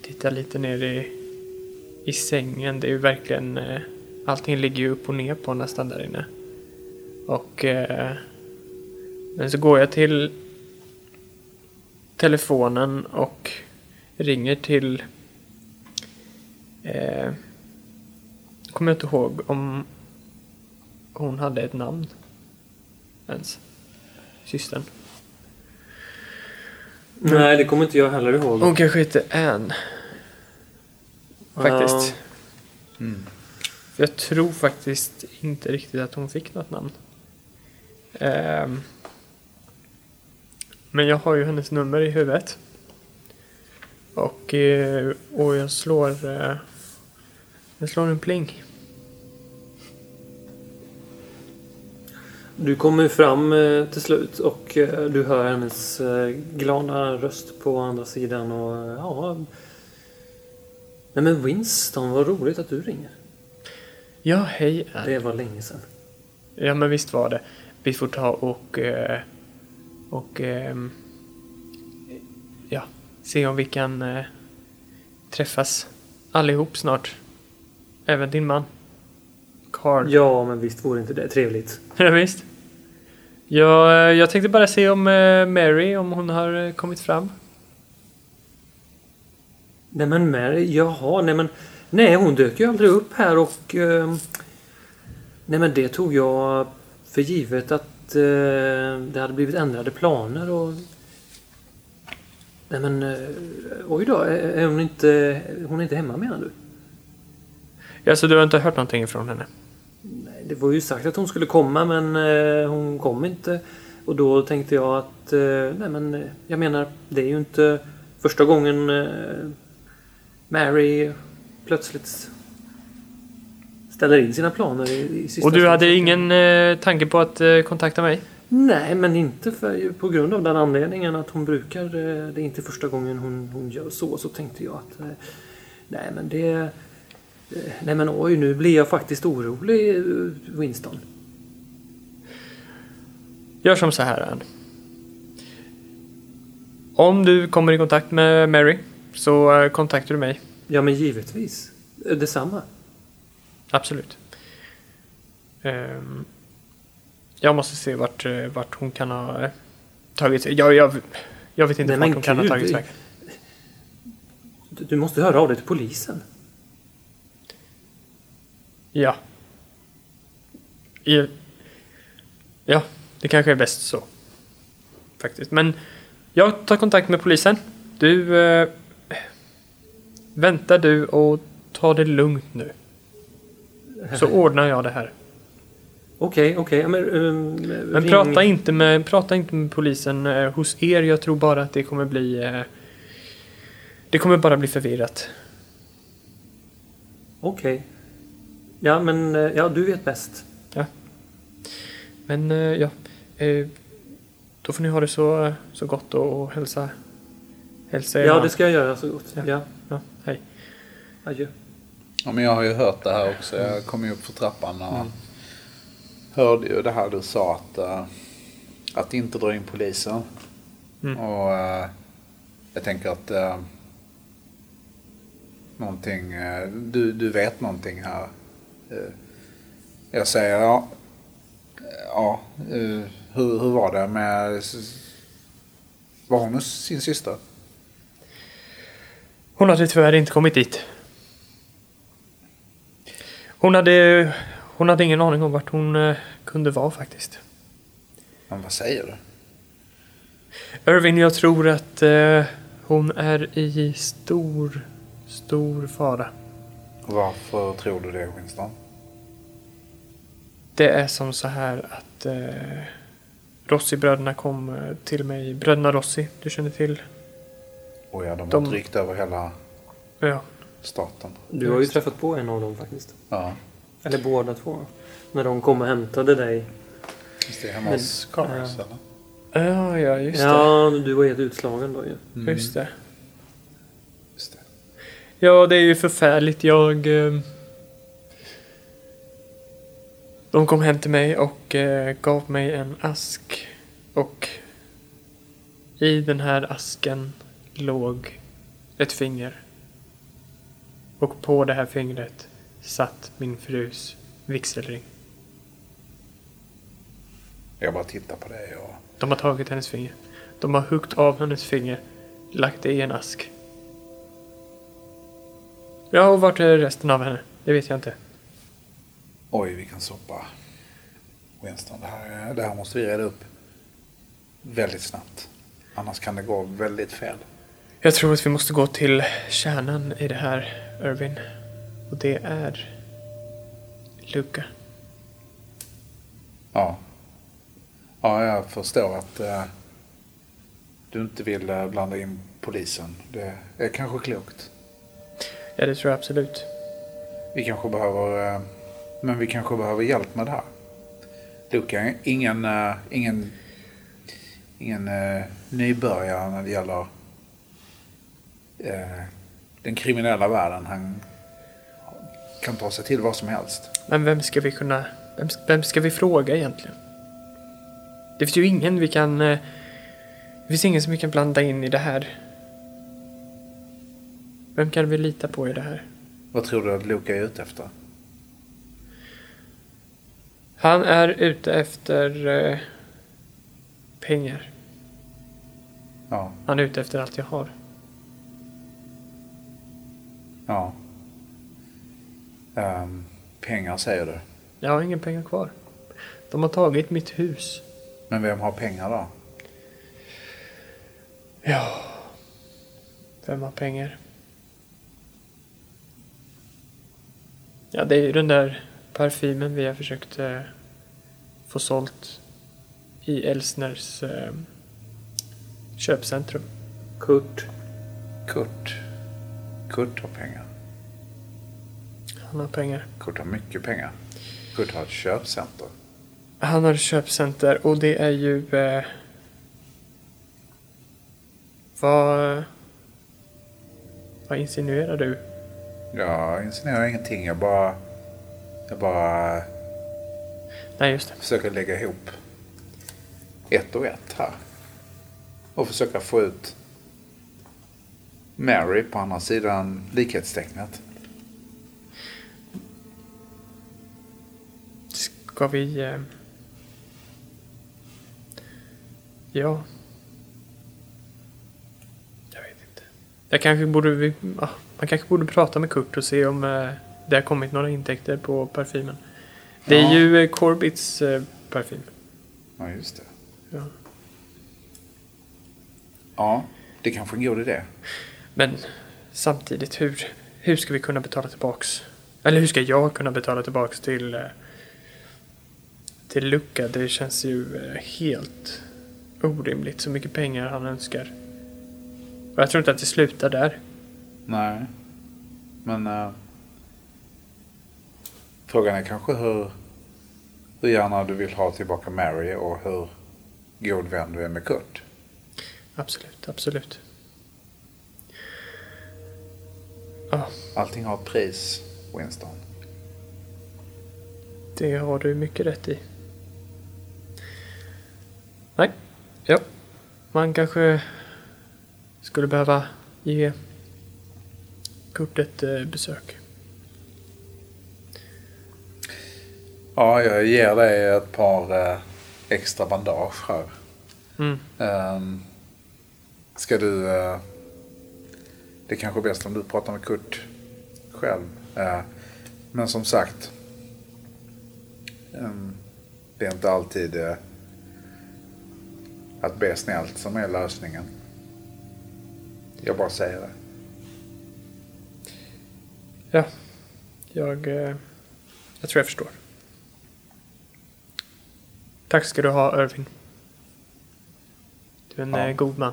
tittar lite ner i, i sängen. Det är ju verkligen... Eh, allting ligger ju upp och ner på nästan där inne. Och... Eh, men så går jag till telefonen och ringer till... Eh, kommer jag inte ihåg om hon hade ett namn ens. Systern. Nej, det kommer inte jag heller ihåg. Hon kanske hette Anne. Faktiskt. Mm. För Jag tror faktiskt inte riktigt att hon fick något namn. Ehm, men jag har ju hennes nummer i huvudet. Och, eh, och jag slår... eh, Jag slår en pling. Du kommer fram eh, till slut och du hör hennes glada röst på andra sidan och ja... Nej men Winston, vad roligt att du ringer. Ja, hej. Det var länge sedan. Ja, men visst var det. Vi får ta och... eh, Och... ehm, Ja, se om vi kan eh, träffas allihop snart. Även din man. Carl. Ja, men visst vore inte det trevligt. Ja, visst. Jag, eh, jag tänkte bara se om Mary, om hon har kommit fram. Nej men Mary, jaha, nej men... Nej, hon dök ju aldrig upp här och... Eh, nej men det tog jag för givet att eh, det hade blivit ändrade planer och... Nej men... Eh, oj då, är hon inte... Hon är inte hemma menar du? Ja, så du har inte hört någonting från henne? Nej, det var ju sagt att hon skulle komma men eh, hon kom inte. Och då tänkte jag att... Eh, nej men, eh, jag menar, det är ju inte första gången eh, Mary plötsligt ställer in sina planer i, i Och du hade stund. ingen eh, tanke på att eh, kontakta mig? Nej, men inte för, på grund av den anledningen att hon brukar... eh, Det är inte första gången hon, hon gör så. Så tänkte jag att... eh, Nej, men det... eh, Nej, men oj, nu blir jag faktiskt orolig, eh, Winston. Gör som så här, Ann. Om du kommer i kontakt med Mary så eh, kontaktar du mig. Ja, men givetvis. Eh, Detsamma. Absolut. Ehm, jag måste se vart, eh, vart hon kan ha tagit sig. Jag, jag, jag vet inte Nej, vart hon kan ha tagit sig. Du måste höra av dig till polisen. Ja. Ja, det kanske är bäst så. Faktiskt. Men jag tar kontakt med polisen. Du... Vänta du och ta det lugnt nu. Så ordnar jag det här. Okej, okej. ja, Men, um, Men ring- prata, inte med, prata inte med polisen eh, hos er. Jag tror bara att det kommer bli... Eh, det kommer bara bli förvirrat. Okej. Ja, men eh, ja, du vet bäst. Men eh, ja, eh, då får ni ha det så, så gott och, och hälsa, hälsa er Ja, det ska jag göra så gott. Ja. Ja, Ja. Adjö. Ja, men jag har ju hört det här också. Jag kom ju upp för trappan och Mm. hörde ju det här du sa att, eh, att inte dra in polisen. Mm. Och eh, jag tänker att uh, någonting, eh, du, du vet någonting här. Eh, jag säger ja, ja eh, hur, hur var det med, var hon hos sin syster? Hon hade tyvärr inte kommit dit. Hon hade, hon hade ingen aning om vart hon eh, kunde vara faktiskt. Men vad säger du? Irvin, jag tror att eh, hon är i stor, stor fara. Varför tror du det Winston? Det är som så här att eh, Rossi-bröderna kom eh, till mig. Bröderna Rossi, du känner till? Och ja, de har De- tryckt över hela Ja. Staten. Du har ju träffat på en av dem faktiskt. Ja, Eller båda två. När de kom och hämtade dig. just det. Hemma hos Cars ja. eller? Ja, ja, just det. Ja, du var helt utslagen då ju. Mm, Just det. Just det. Ja, det är ju förfärligt. Jag... Eh, de kom hem till mig och eh, gav mig en ask. Och i den här asken låg ett finger. Och på det här fingret satt min frus vigselring. Jag bara tittar på dig och... De har tagit hennes finger. De har huggit av hennes finger, lagt det i en ask. Ja, och vart är resten av henne? Det vet jag inte. Oj, vilken soppa. Winston, det här, det här måste vi reda upp väldigt snabbt. Annars kan det gå väldigt fel. Jag tror att vi måste gå till kärnan i det här, Irvin. Och det är Luca. Ja. Ja, jag förstår att eh, du inte vill eh, blanda in polisen. Det är kanske klokt. Ja, det tror jag absolut. Vi kanske behöver... Eh, men vi kanske behöver hjälp med det här. Luca är ingen, eh, ingen, ingen eh, nybörjare när det gäller eh, den kriminella världen. Han kan ta sig till vad som helst. Men vem ska vi kunna... Vem, vem ska vi fråga egentligen? Det finns ju ingen vi kan... eh, Det finns ingen som vi kan blanda in i det här. Vem kan vi lita på i det här? Vad tror du att Luca är ute efter? Han är ute efter eh, pengar. Ja, Han är ute efter allt jag har. Ja. Ehm, pengar säger du. Jag har inga pengar kvar. De har tagit mitt hus. Men vem har pengar då? Ja. Vem har pengar? Ja, det är ju den där parfymen vi har försökt eh, få sålt i Elsners eh, köpcentrum. Kurt. Kurt. Kurt har pengar. Han har pengar. Kurt har mycket pengar. Kurt har ett köpcenter. Han har ett köpcenter och det är ju... Eh, vad... Vad insinuerar du? Jag insinuerar ingenting. Jag bara... Jag bara Nej, just det. försöker lägga ihop ett och ett här. Och försöka få ut Mary på andra sidan likhetstecknet. Ska vi... Eh... Ja. Jag vet inte. Jag kanske borde... Vi... Ja, man kanske borde prata med Kurt och se om eh, det har kommit några intäkter på parfymen. Det är Ja. ju eh, Corbits parfym. Ja, just det. Ja. Ja, det kanske är en god idé. Men samtidigt, hur, hur ska vi kunna betala tillbaks? Eller hur ska jag kunna betala tillbaks till, eh, till Luca? Det känns ju eh, helt orimligt så mycket pengar han önskar. Och jag tror inte att det slutar där. Nej. Men eh, frågan är kanske hur, hur gärna du vill ha tillbaka Mary och hur god vän du är med Kurt. Absolut, absolut. Ja, Allting har pris, Winston. det har du mycket rätt i. Nej, ja. Man kanske skulle behöva ge Kurt ett eh, besök. Ja, jag ger dig ett par eh, extra bandage här. Mm. Ehm, ska du... det är kanske är bäst om du pratar med Kurt själv. Eh, men som sagt. ehm, det är inte alltid... eh, att be snällt som är lösningen. Jag bara säger det. Ja, jag, eh, jag tror jag förstår. Tack ska du ha, Irving. Du är en Ja. god man.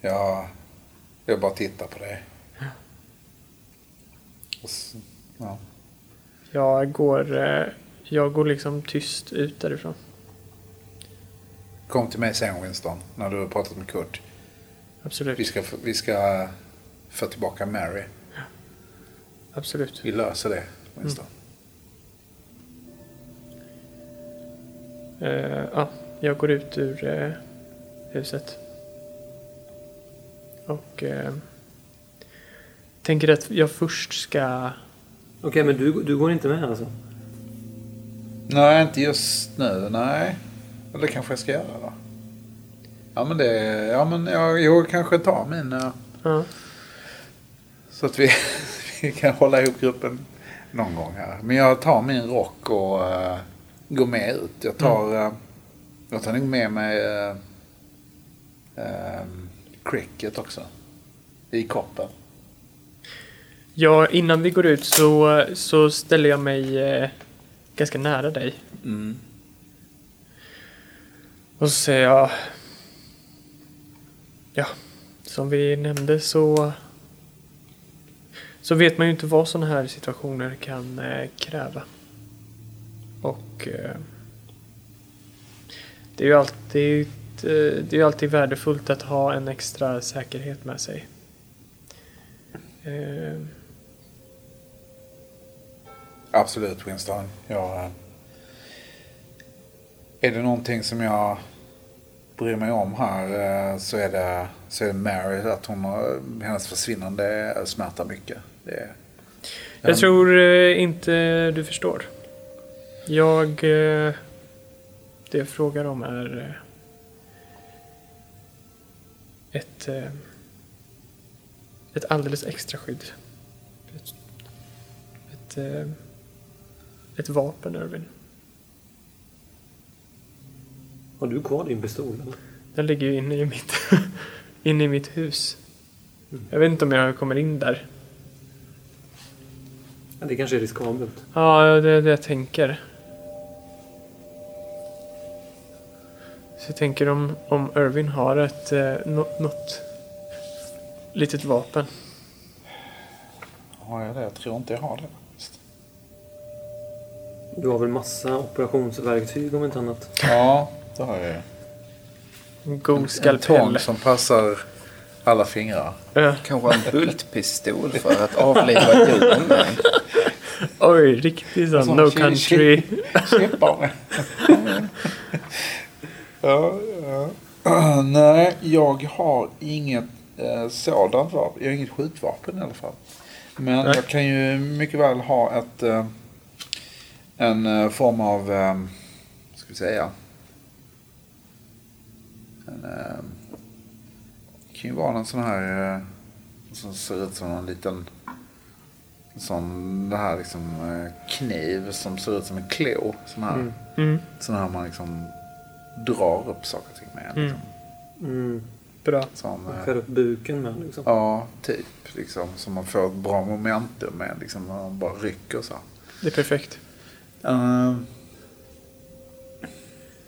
Jag, jag bara tittar på s- ja. Jag går, eh, jag går liksom tyst ut därifrån. Kom till mig sen Winston, när du har pratat med Kurt. Absolut. Vi ska, vi ska få tillbaka Mary. Absolut. Vi löser det, Winston. Eh, ja, jag går ut ur eh, huset. Och eh, tänker att jag först ska... Okej, men du, du går inte med alltså? Nej, inte just nu. Nej. Eller kanske jag ska göra då. Ja, men det... Ja, men jag, jag kanske tar min... Ja, Så att vi, vi kan hålla ihop gruppen någon gång här. Men jag tar min rock och eh, går med ut. Jag tar, eh, jag tar nog med mig uh, cricket också. I koppen. ja, innan vi går ut så, så ställer jag mig eh, ganska nära dig. Mm. Och så säger jag... Ja, som vi nämnde så... Så vet man ju inte vad sådana här situationer kan eh, kräva. Och... Eh, det är ju alltid, det är alltid värdefullt att ha en extra säkerhet med sig. Eh, Absolut Winston. Jag, eh, är det någonting som jag bryr mig om här eh, så är det, så är det Mary. Att hon, hennes försvinnande smärtar mycket. Det är, Jag tror eh, inte du förstår. Jag... Eh, det jag frågar om är eh, ett, eh, ett alldeles extra skydd. Ett, ett, eh, ett vapen, Irvin. Har du kvar din pistol? Den ligger ju inne i mitt, inne i mitt hus. Jag vet inte om jag kommer in där. Ja, det kanske är riskabelt. Ja, det är det jag tänker. Så jag tänker om, om Irvin har ett, eh, nå- något litet vapen. har jag det? Jag tror inte jag har det. faktiskt. Du har väl massa operationsverktyg om inte annat? Ja, det har jag ju. En god En skalpell. tång som passar alla fingrar. Ja. Kanske en bultpistol för att avliva djuren med. Oj, riktigt sån no country. Chippar med. Ja, ja. Nej, jag har inget eh, sådant vapen. Jag har inget skjutvapen i alla fall. Men Nej. jag kan ju mycket väl ha ett eh, en eh, form av, eh, ska vi säga, en, eh, det kan ju vara en sån här eh, som ser ut som en liten sån det här liksom eh, kniv som ser ut som en klo. Sån här, Mm. Mm, sån här man liksom drar upp saker och ting med. Liksom. Mm. bra. Som, eh, Skär upp buken med liksom. ja, typ. Liksom, som man får ett bra momentum med. Liksom, när man bara rycker så. Det är perfekt. Uh,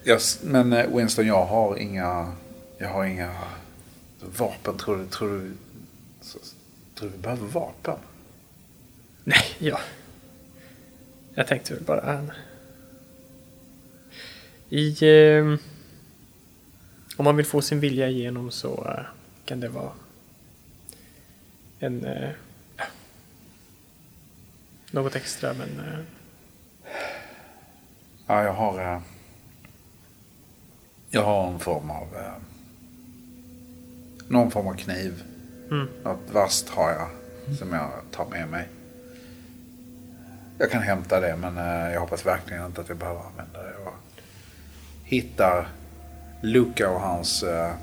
yes, men eh, Winston, jag har inga, jag har inga vapen. Tror du, tror du, så, tror du vi behöver vapen? Nej, ja. Jag tänkte väl bara... I... Eh, om man vill få sin vilja igenom så eh, kan det vara en... Eh, något extra, men... Eh, Ja, jag har, eh, jag har en form av, eh, någon form av kniv. mm, Något vasst har jag som jag tar med mig. Jag kan hämta det men jag hoppas verkligen inte att jag behöver använda det. Jag hittar Luca och hans, eh,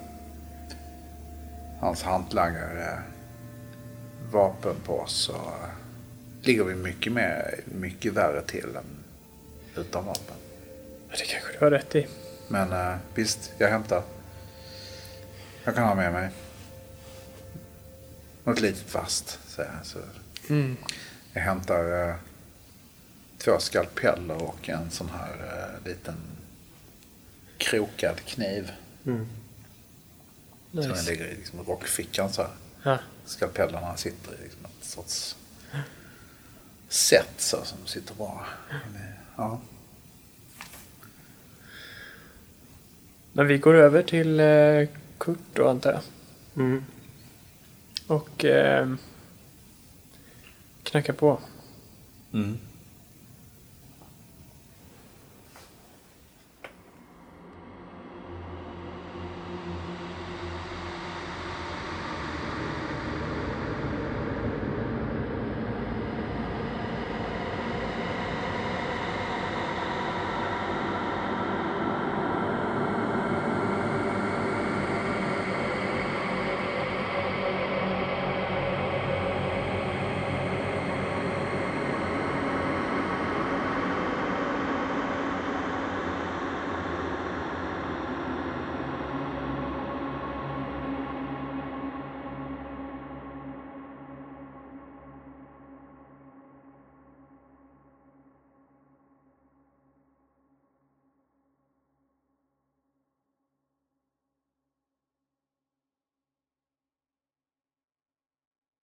hans hantlangare vapen på oss så eh, ligger vi mycket, mer, mycket värre till än utan vapen. det kanske du har rätt i. Men eh, visst, jag hämtar. Jag kan ha med mig. Något litet vasst. Så, här, så Mm. jag hämtar eh, två skalpeller och en sån här eh, liten krokad kniv. Mm. Som den Nice. ligger i liksom, rockfickan så här. Ja. Skalpellerna sitter i liksom ett sorts set så som sitter bra. Ja. Men vi går över till eh, Kurt då antar jag. Mm. Och eh, knackar på. Mm.